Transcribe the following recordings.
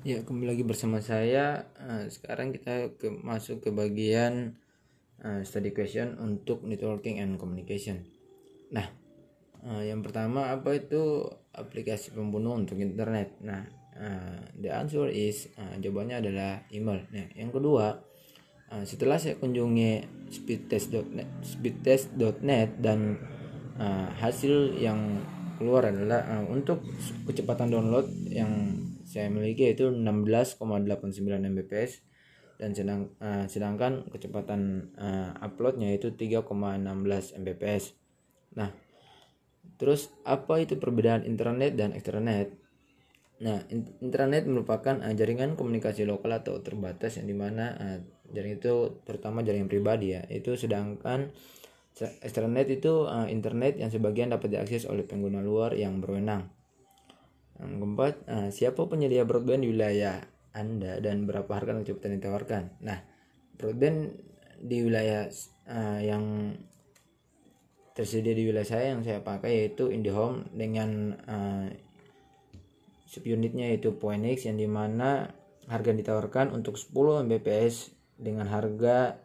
Ya, kembali lagi bersama saya. Uh, sekarang kita ke, masuk ke bagian uh, study question untuk networking and communication. Nah, uh, yang pertama apa itu aplikasi pembunuh untuk internet? Nah, uh, the answer is uh, jawabannya adalah email. Nah, yang kedua, uh, setelah saya kunjungi speedtest.net, speedtest.net dan uh, hasil yang keluar adalah uh, untuk kecepatan download yang saya miliki yaitu 16,89 Mbps dan sedang uh, sedangkan kecepatan uh, uploadnya itu 3,16 Mbps. Nah, terus apa itu perbedaan internet dan extranet? Nah, internet merupakan uh, jaringan komunikasi lokal atau terbatas yang di mana uh, jaringan itu terutama jaringan pribadi ya. Itu sedangkan extranet itu internet yang sebagian dapat diakses oleh pengguna luar yang berwenang. Keempat, uh, siapa penyedia broadband di wilayah Anda dan berapa harga kecepatan yang ditawarkan? Nah, broadband di wilayah uh, yang tersedia di wilayah saya yang saya pakai yaitu IndiHome dengan uh, subunitnya yaitu Poinix yang di mana harga yang ditawarkan untuk 10 Mbps dengan harga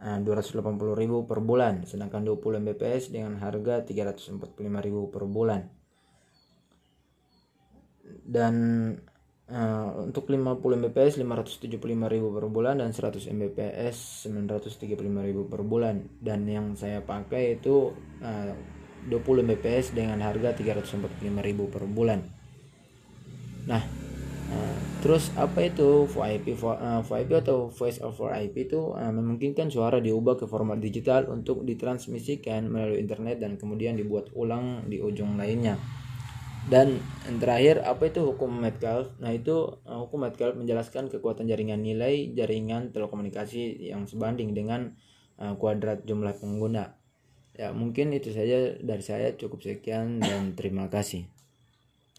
uh, 280.000 per bulan sedangkan 20 Mbps dengan harga 345.000 per bulan dan uh, untuk 50 Mbps 575.000 per bulan dan 100 Mbps 935.000 per bulan. Dan yang saya pakai itu uh, 20 Mbps dengan harga 345.000 per bulan. Nah uh, terus apa itu VoIP uh, VoIP atau Voice over IP itu memungkinkan suara diubah ke format digital untuk ditransmisikan melalui internet dan kemudian dibuat ulang di ujung lainnya dan yang terakhir apa itu hukum Metcalfe? Nah itu uh, hukum Metcalfe menjelaskan kekuatan jaringan nilai jaringan telekomunikasi yang sebanding dengan uh, kuadrat jumlah pengguna. Ya mungkin itu saja dari saya cukup sekian dan terima kasih.